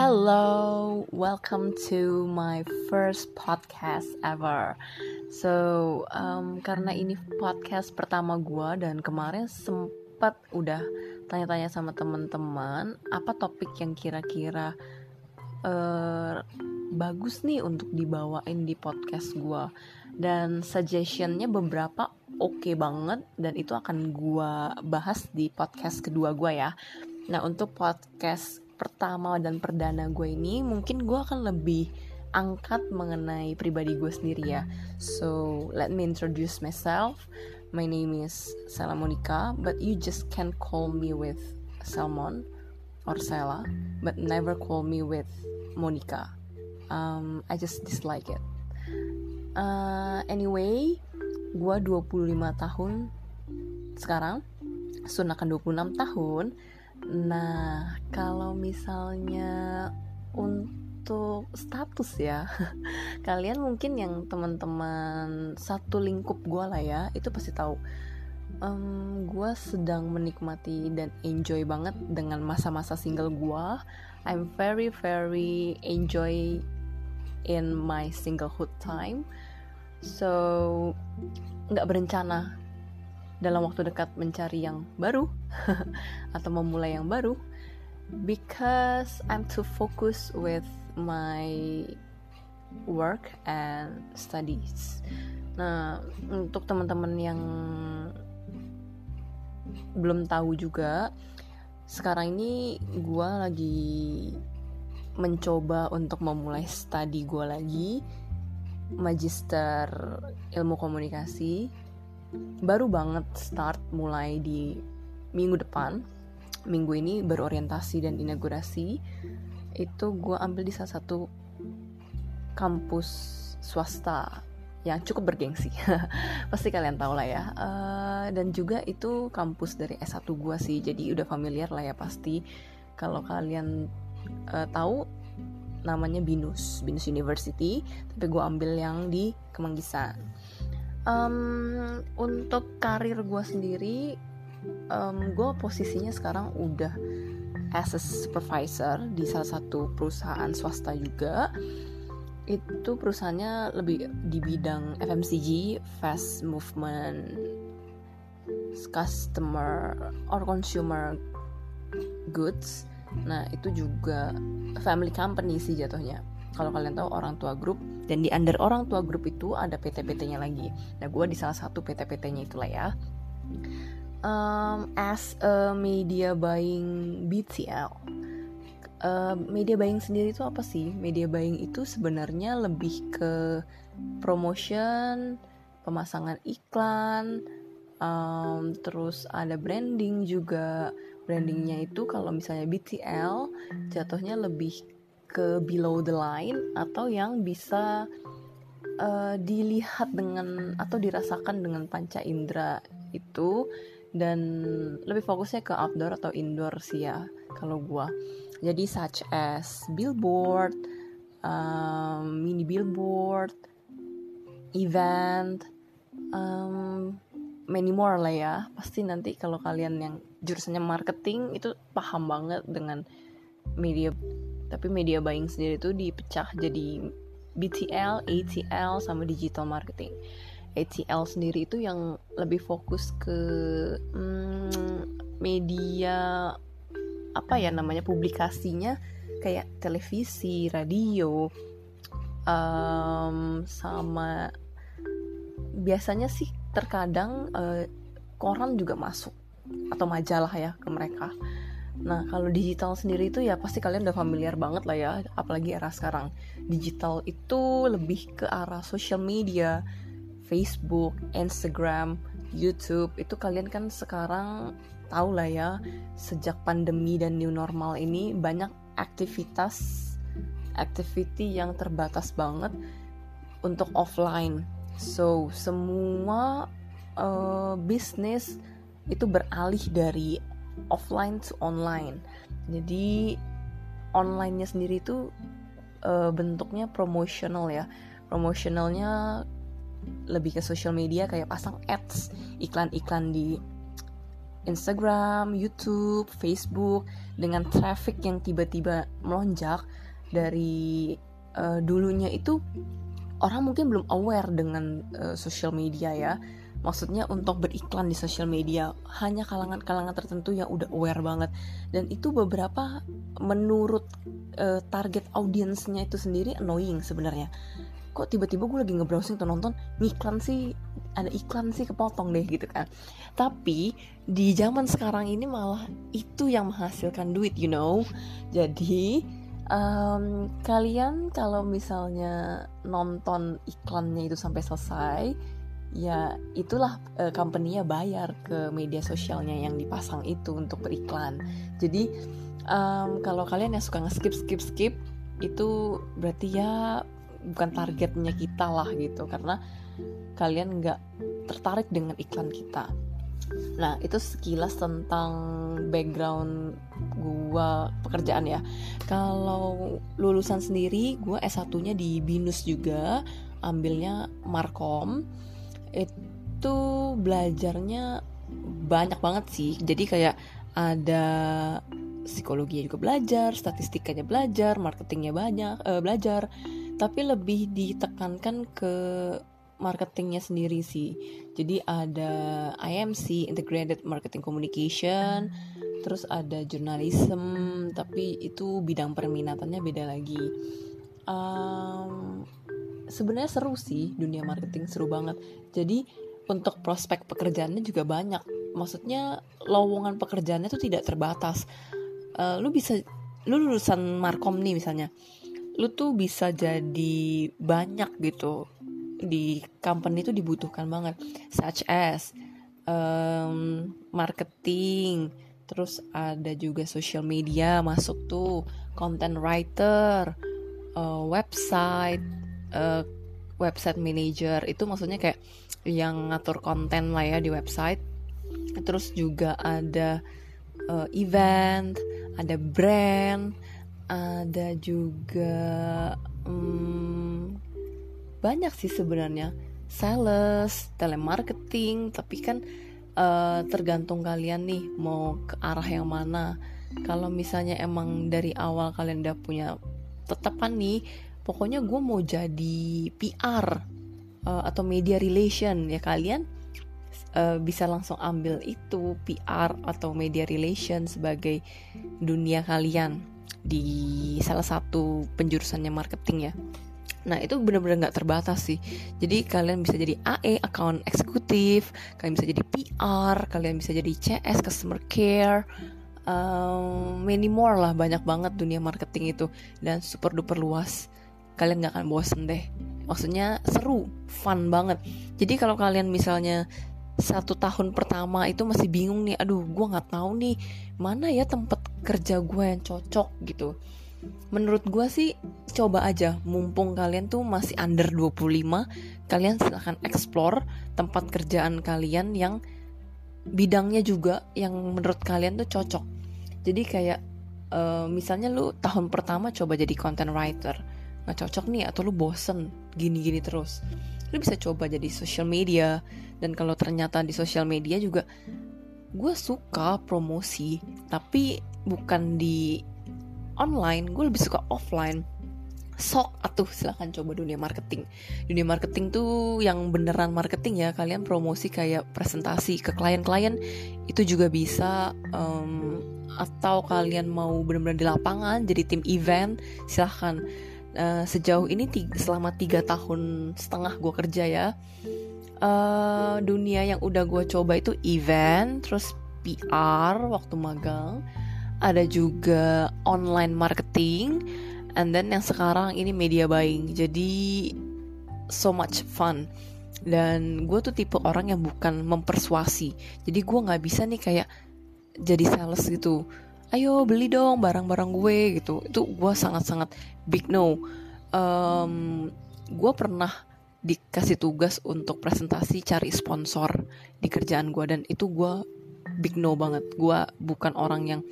Hello, welcome to my first podcast ever. So, um, karena ini podcast pertama gue dan kemarin sempat udah tanya-tanya sama teman-teman apa topik yang kira-kira uh, bagus nih untuk dibawain di podcast gue dan suggestionnya beberapa oke okay banget dan itu akan gue bahas di podcast kedua gue ya. Nah untuk podcast pertama dan perdana gue ini mungkin gue akan lebih angkat mengenai pribadi gue sendiri ya. So let me introduce myself. My name is Sela Monica, but you just can call me with Salmon or Sela, but never call me with Monica. Um, I just dislike it. Uh, anyway, gue 25 tahun sekarang, Sun akan 26 tahun Nah, kalau misalnya untuk status ya, kalian mungkin yang teman-teman satu lingkup gue lah ya, itu pasti tahu. Um, gue sedang menikmati dan enjoy banget dengan masa-masa single gue. I'm very very enjoy in my singlehood time. So nggak berencana dalam waktu dekat mencari yang baru atau memulai yang baru because I'm too focused with my work and studies. Nah, untuk teman-teman yang belum tahu juga, sekarang ini gue lagi mencoba untuk memulai studi gue lagi, magister ilmu komunikasi baru banget start mulai di minggu depan. Minggu ini berorientasi dan inaugurasi. Itu gue ambil di salah satu kampus swasta yang cukup bergengsi. Pasti kalian tahu lah ya. Uh, dan juga itu kampus dari S1 gue sih jadi udah familiar lah ya pasti. Kalau kalian uh, tahu namanya Binus Binus University. Tapi gue ambil yang di Kemanggisan um, untuk karir gue sendiri um, gue posisinya sekarang udah as a supervisor di salah satu perusahaan swasta juga. Itu perusahaannya lebih di bidang FMCG fast movement customer or consumer goods. Nah itu juga family company sih jatuhnya. Kalau kalian tahu orang tua grup dan di under orang tua grup itu ada PT-PT-nya lagi. Nah gue di salah satu PT-PT-nya itulah ya. Um, as a media buying BTL uh, media buying sendiri itu apa sih? Media buying itu sebenarnya lebih ke promotion pemasangan iklan um, terus ada branding juga. Brandingnya itu kalau misalnya BTL jatuhnya lebih ke below the line atau yang bisa uh, dilihat dengan atau dirasakan dengan panca indera itu. Dan lebih fokusnya ke outdoor atau indoor sih ya kalau gua. Jadi such as billboard um, mini billboard event um, many more lah ya. Pasti nanti kalau kalian yang jurusannya marketing itu paham banget dengan media tapi media buying sendiri itu dipecah jadi BTL, ATL sama digital marketing. ATL sendiri itu yang lebih fokus ke hmm, media apa ya namanya publikasinya kayak televisi, radio, um, sama biasanya sih terkadang uh, koran juga masuk atau majalah ya ke mereka. Nah, kalau digital sendiri itu ya pasti kalian udah familiar banget lah ya, apalagi era sekarang. Digital itu lebih ke arah social media, Facebook, Instagram, YouTube. Itu kalian kan sekarang tahu lah ya, sejak pandemi dan new normal ini banyak aktivitas activity yang terbatas banget untuk offline. So, semua uh, bisnis itu beralih dari offline to online. Jadi onlinenya sendiri itu uh, bentuknya promotional ya. Promotionalnya lebih ke social media kayak pasang ads iklan-iklan di Instagram, YouTube, Facebook dengan traffic yang tiba-tiba melonjak dari uh, dulunya itu orang mungkin belum aware dengan uh, social media ya maksudnya untuk beriklan di social media hanya kalangan-kalangan tertentu yang udah aware banget. Dan itu beberapa menurut uh, target audiensnya itu sendiri annoying sebenarnya. Kok tiba-tiba gue lagi ngebrowsing tuh nonton iklan sih ada iklan sih kepotong deh gitu kan. Tapi di zaman sekarang ini malah itu yang menghasilkan duit you know? Jadi um, kalian kalau misalnya nonton iklannya itu sampai selesai ya itulah uh, company-nya bayar ke media sosialnya yang dipasang itu untuk beriklan. Jadi um, kalau kalian yang suka nge-skip skip skip itu berarti ya bukan targetnya kita lah gitu karena kalian nggak tertarik dengan iklan kita. Nah itu sekilas tentang background gua pekerjaan ya. Kalau lulusan sendiri gua S1-nya di BINUS juga, ambilnya Markom itu belajarnya banyak banget sih. Jadi kayak ada psikologi juga belajar statistikanya belajar marketingnya banyak uh, belajar. Tapi lebih ditekankan ke marketingnya sendiri sih. Jadi ada IMC Integrated Marketing Communication terus ada journalism tapi itu bidang perminatannya beda lagi. Um, sebenarnya seru sih dunia marketing seru banget. Jadi untuk prospek pekerjaannya juga banyak. Maksudnya lowongan pekerjaannya tuh tidak terbatas. Uh, lu bisa lu lulusan markom nih misalnya. Lu tuh bisa jadi banyak gitu di company itu dibutuhkan banget. Such as um, marketing terus ada juga social media masuk tuh content writer uh, website uh, website manager. Itu maksudnya kayak yang ngatur konten lah ya di website. Terus juga ada uh, event ada brand ada juga um, banyak sih sebenarnya. Sales telemarketing tapi kan uh, tergantung kalian nih mau ke arah yang mana. Kalau misalnya emang dari awal kalian udah punya tetapan nih pokoknya gue mau jadi PR uh, eh, atau media relation ya kalian uh, bisa langsung ambil itu PR atau media relation sebagai dunia kalian di salah satu penjurusannya marketing ya. Nah itu benar-benar nggak terbatas sih. Jadi kalian bisa jadi AE account eksekutif, kalian bisa jadi PR, kalian bisa jadi CS customer care, um, many more lah banyak banget dunia marketing itu dan super duper luas kalian gak akan bosen deh. Maksudnya seru fun banget. Jadi kalau kalian misalnya satu tahun pertama itu masih bingung nih aduh gue nggak tahu nih mana ya tempat kerja gue yang cocok gitu. Menurut gue sih coba aja. Mumpung kalian tuh masih under 25 kalian silahkan explore tempat kerjaan kalian yang bidangnya juga yang menurut kalian tuh cocok. Jadi kayak uh, misalnya lu tahun pertama coba jadi content writer nggak cocok nih atau lu bosen gini-gini terus. Lu bisa coba jadi social media dan kalau ternyata di social media juga gue suka promosi tapi bukan di online gue lebih suka offline. Sok atuh silahkan coba dunia marketing. Dunia marketing tuh yang beneran marketing ya kalian promosi kayak presentasi ke klien-klien itu juga bisa um, atau kalian mau bener-bener di lapangan jadi tim event silahkan uh, sejauh ini tiga, selama tiga tahun setengah gue kerja ya uh, dunia yang udah gue coba itu event terus PR waktu magang ada juga online marketing and then yang sekarang ini media buying. Jadi so much fun. Dan gue tuh tipe orang yang bukan mempersuasi. Jadi gue nggak bisa nih kayak jadi sales gitu ayo beli dong barang-barang gue gitu. Itu gue sangat-sangat big no. Um, gue pernah dikasih tugas untuk presentasi cari sponsor di kerjaan gue dan itu gue big no banget. Gue bukan orang yang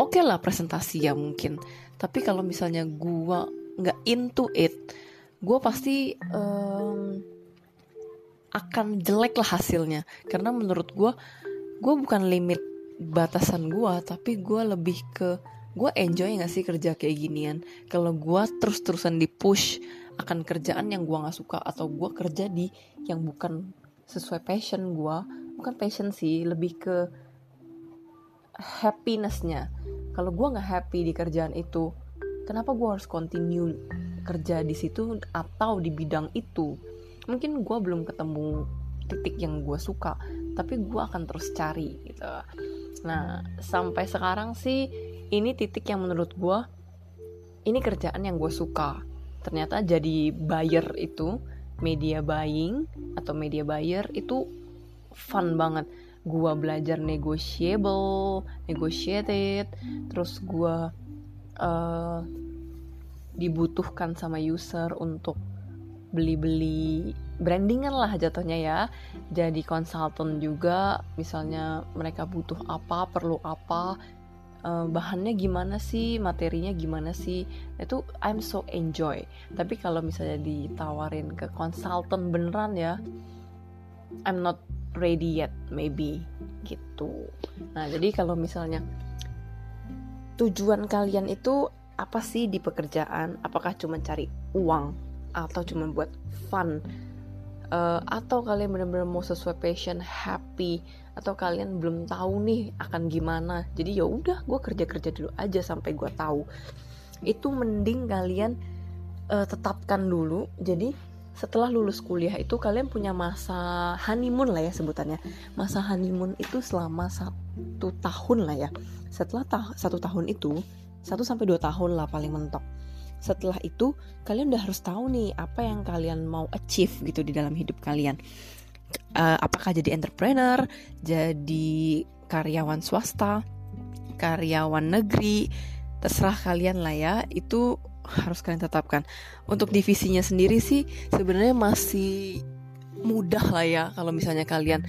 oke okay lah presentasi ya mungkin. Tapi kalau misalnya gue nggak into it gue pasti um, akan jelek lah hasilnya. Karena menurut gue gue bukan limit batasan gue tapi gue lebih ke gue enjoy gak sih kerja kayak ginian? Kalau gue terus-terusan di push akan kerjaan yang gue gak suka atau gue kerja di yang bukan sesuai passion gue bukan passion sih lebih ke happinessnya. Kalau gue nggak happy di kerjaan itu kenapa gue harus continue kerja di situ atau di bidang itu? Mungkin gue belum ketemu titik yang gue suka tapi gue akan terus cari gitu. Nah sampai sekarang sih ini titik yang menurut gue ini kerjaan yang gue suka. Ternyata jadi buyer itu media buying atau media buyer itu fun banget. Gue belajar negotiable negotiated terus gue uh, dibutuhkan sama user untuk beli-beli brandingan lah jatuhnya ya. Jadi konsultan juga misalnya mereka butuh apa perlu apa uh, bahannya gimana sih materinya gimana sih. Itu I'm so enjoy. Tapi kalau misalnya ditawarin ke konsultan beneran ya I'm not ready yet maybe. Gitu. Nah jadi kalau misalnya tujuan kalian itu apa sih di pekerjaan? Apakah cuma cari uang atau cuma buat fun uh, atau kalian benar-benar mau sesuai passion happy atau kalian belum tahu nih akan gimana. Jadi ya udah gue kerja kerja dulu aja sampai gue tahu. Itu mending kalian uh, tetapkan dulu. Jadi setelah lulus kuliah itu kalian punya masa honeymoon lah ya sebutannya. Masa honeymoon itu selama satu tahun lah ya. Setelah ta satu tahun itu satu sampai dua tahun lah paling mentok setelah itu kalian udah harus tahu nih apa yang kalian mau achieve gitu di dalam hidup kalian. Uh, apakah jadi entrepreneur jadi karyawan swasta karyawan negeri terserah kalian lah ya. Itu harus kalian tetapkan. Untuk divisinya sendiri sih sebenarnya masih mudah lah ya kalau misalnya kalian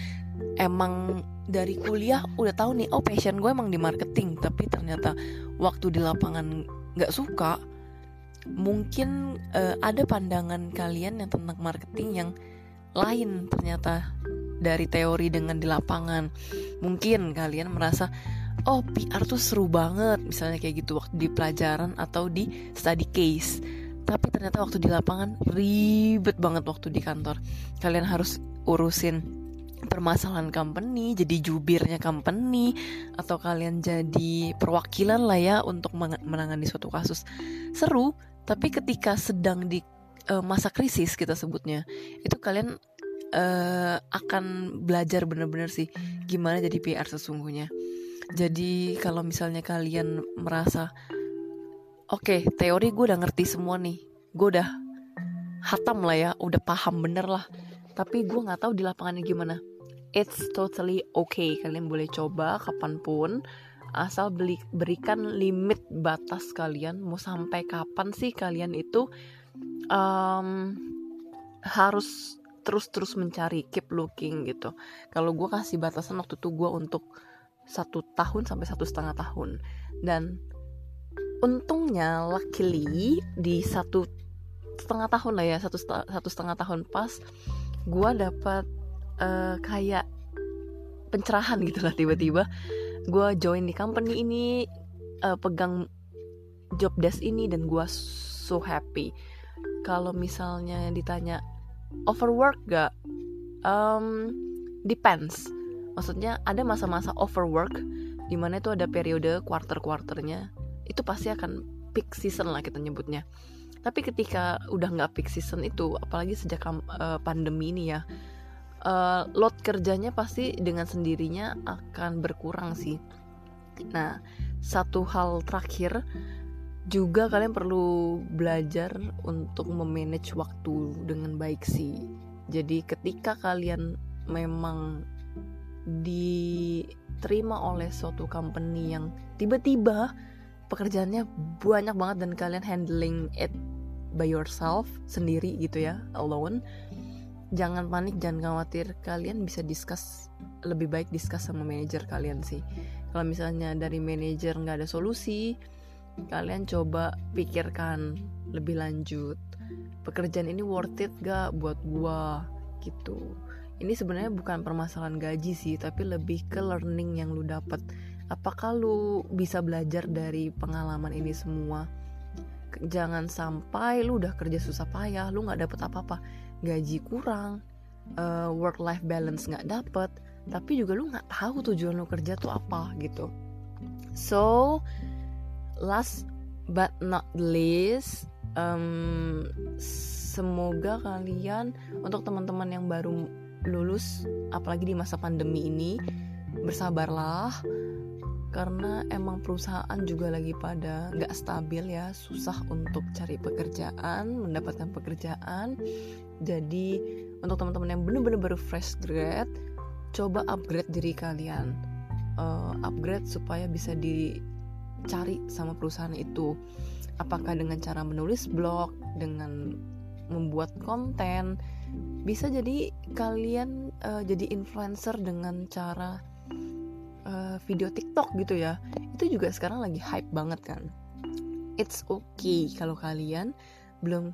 emang dari kuliah udah tahu nih oh passion gue emang di marketing tapi ternyata waktu di lapangan nggak suka mungkin uh, ada pandangan kalian yang tentang marketing yang lain ternyata dari teori dengan di lapangan. Mungkin kalian merasa oh PR tuh seru banget misalnya kayak gitu waktu di pelajaran atau di study case. Tapi ternyata waktu di lapangan ribet banget waktu di kantor. Kalian harus urusin permasalahan company, jadi jubirnya company, atau kalian jadi perwakilan lah ya untuk menangani suatu kasus. Seru, tapi ketika sedang di uh, masa krisis kita sebutnya itu kalian uh, akan belajar bener-bener sih gimana jadi PR sesungguhnya. Jadi kalau misalnya kalian merasa oke okay, teori gue udah ngerti semua nih gue udah hatam lah ya udah paham bener lah tapi gue nggak tahu di lapangannya gimana it's totally okay. Kalian boleh coba kapan pun asal beli, berikan limit batas kalian mau sampai kapan sih kalian itu um, harus terus-terus mencari keep looking gitu. Kalau gue kasih batasan waktu itu gue untuk satu tahun sampai satu setengah tahun. Dan untungnya luckily di satu setengah tahun lah ya satu satu setengah tahun pas gue dapat uh, kayak pencerahan gitu lah tiba-tiba gue join di company ini uh, pegang job desk ini dan gue so happy. Kalau misalnya ditanya overwork gak? Um, depends. Maksudnya ada masa-masa overwork di mana itu ada periode quarter-quarternya itu pasti akan peak season lah kita nyebutnya. Tapi ketika udah nggak peak season itu apalagi sejak uh, pandemi ini ya uh, load kerjanya pasti dengan sendirinya akan berkurang sih. Nah, satu hal terakhir juga kalian perlu belajar untuk memanage waktu dengan baik sih. Jadi ketika kalian memang diterima oleh suatu company yang tiba-tiba pekerjaannya banyak banget dan kalian handling it by yourself sendiri gitu ya, alone jangan panik jangan khawatir. Kalian bisa discuss lebih baik discuss sama manajer kalian sih. Kalau misalnya dari manajer nggak ada solusi kalian coba pikirkan lebih lanjut. Pekerjaan ini worth it gak buat gua? Gitu. Ini sebenarnya bukan permasalahan gaji sih tapi lebih ke learning yang lu dapat. Apakah lu bisa belajar dari pengalaman ini semua? Jangan sampai lu udah kerja susah payah lu nggak dapet apa-apa gaji kurang uh, work life balance nggak dapet tapi juga lu nggak tahu tujuan lu kerja tuh apa gitu. So last but not least um, semoga kalian untuk teman-teman yang baru lulus apalagi di masa pandemi ini bersabarlah karena emang perusahaan juga lagi pada nggak stabil ya susah untuk cari pekerjaan mendapatkan pekerjaan. Jadi untuk teman-teman yang bener-bener baru fresh grad coba upgrade diri kalian. Uh, upgrade supaya bisa dicari sama perusahaan itu. Apakah dengan cara menulis blog dengan membuat konten bisa jadi kalian uh, jadi influencer dengan cara uh, video TikTok gitu ya itu juga sekarang lagi hype banget kan. It's okay kalau kalian belum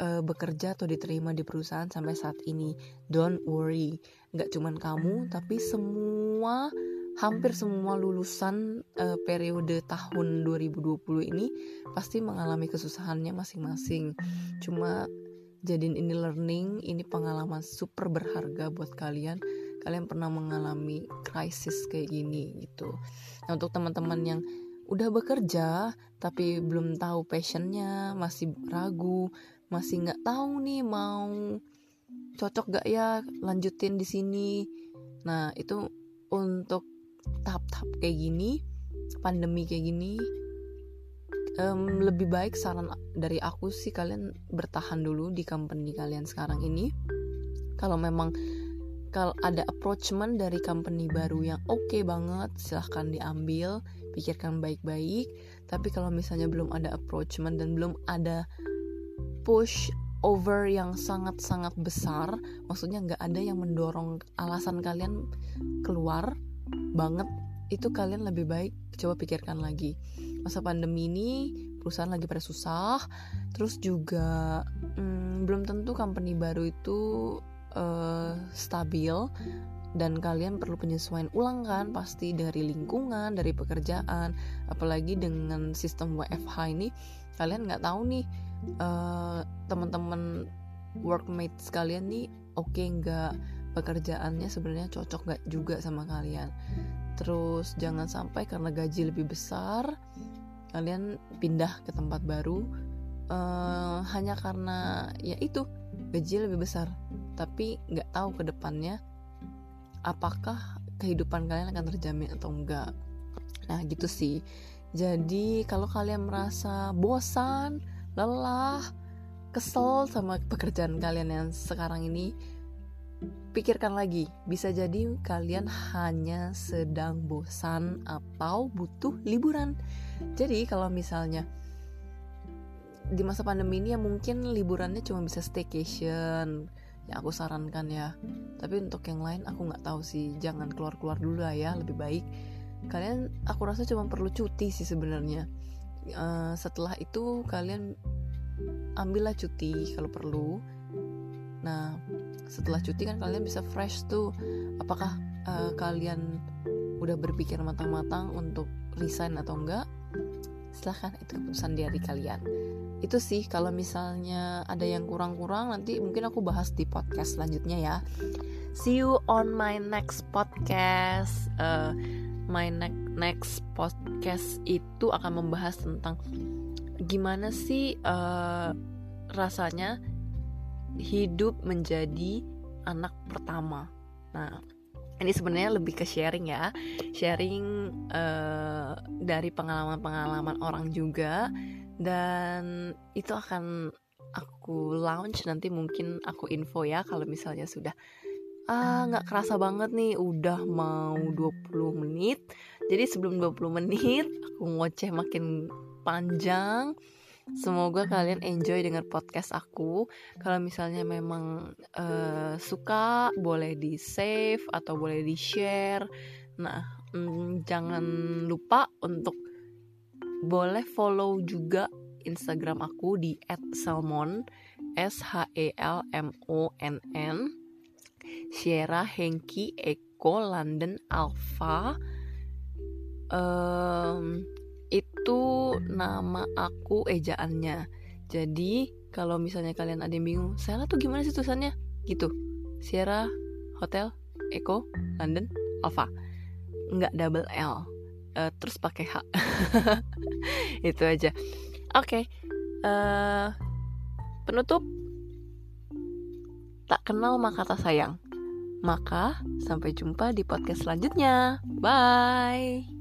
uh, bekerja atau diterima di perusahaan sampai saat ini. Don't worry. Nggak cuman kamu tapi semua hampir semua lulusan uh, periode tahun 2020 ini pasti mengalami kesusahannya masing-masing. Cuma jadiin ini learning ini pengalaman super berharga buat kalian kalian pernah mengalami krisis kayak gini gitu. Nah untuk teman-teman yang udah bekerja tapi belum tahu passionnya masih ragu masih nggak tahu nih mau cocok gak ya lanjutin di sini. Nah itu untuk tahap-tahap kayak gini pandemi kayak gini um, lebih baik saran dari aku sih kalian bertahan dulu di company kalian sekarang ini. Kalau memang kalau ada approachment dari company baru yang oke okay banget silahkan diambil pikirkan baik-baik. Tapi kalau misalnya belum ada approachment dan belum ada push over yang sangat-sangat besar maksudnya nggak ada yang mendorong alasan kalian keluar banget itu kalian lebih baik coba pikirkan lagi. Masa pandemi ini perusahaan lagi pada susah terus juga hmm, belum tentu company baru itu uh, stabil dan kalian perlu penyesuaian ulang kan pasti dari lingkungan dari pekerjaan. Apalagi dengan sistem WFH ini kalian nggak tahu nih uh, teman-teman workmates kalian nih oke okay nggak? Pekerjaannya sebenarnya cocok nggak juga sama kalian. Terus jangan sampai karena gaji lebih besar kalian pindah ke tempat baru uh, hanya karena ya itu gaji lebih besar. Tapi nggak tahu ke depannya apakah kehidupan kalian akan terjamin atau enggak nah gitu sih. Jadi kalau kalian merasa bosan lelah kesel sama pekerjaan kalian yang sekarang ini pikirkan lagi. Bisa jadi kalian hanya sedang bosan atau butuh liburan. Jadi kalau misalnya di masa pandemi ini ya mungkin liburannya cuma bisa staycation yang aku sarankan ya. Tapi untuk yang lain aku nggak tahu sih. Jangan keluar keluar dulu lah ya lebih baik. Kalian aku rasa cuma perlu cuti sih sebenarnya. Uh, setelah itu kalian ambillah cuti kalau perlu. Nah setelah cuti kan kalian bisa fresh tuh. Apakah uh, kalian udah berpikir matang-matang untuk resign atau enggak? Silahkan itu keputusan dari kalian itu sih kalau misalnya ada yang kurang-kurang nanti mungkin aku bahas di podcast selanjutnya ya. See you on my next podcast. Uh, my ne next podcast itu akan membahas tentang gimana sih uh, rasanya hidup menjadi anak pertama. Nah ini sebenarnya lebih ke sharing ya. Sharing uh, dari pengalaman-pengalaman orang juga. Dan itu akan aku launch nanti mungkin aku info ya kalau misalnya sudah ah nggak kerasa banget nih udah mau 20 menit. Jadi sebelum 20 menit aku ngoceh makin panjang Semoga kalian enjoy dengan podcast aku. Kalau misalnya memang uh, suka, boleh di save atau boleh di share. Nah, mm, jangan lupa untuk boleh follow juga Instagram aku di @salmon S H E L M O N N Sierra Hengki Eko London Alpha um, itu nama aku ejaannya. Jadi kalau misalnya kalian ada yang bingung Sela tuh gimana sih tulisannya? Gitu. Sierra Hotel Echo London Alpha. Nggak double L. Uh, terus pakai H. Itu aja. Oke. Okay. uh, eh, penutup. Tak kenal maka tak sayang. Maka sampai jumpa di podcast selanjutnya. Bye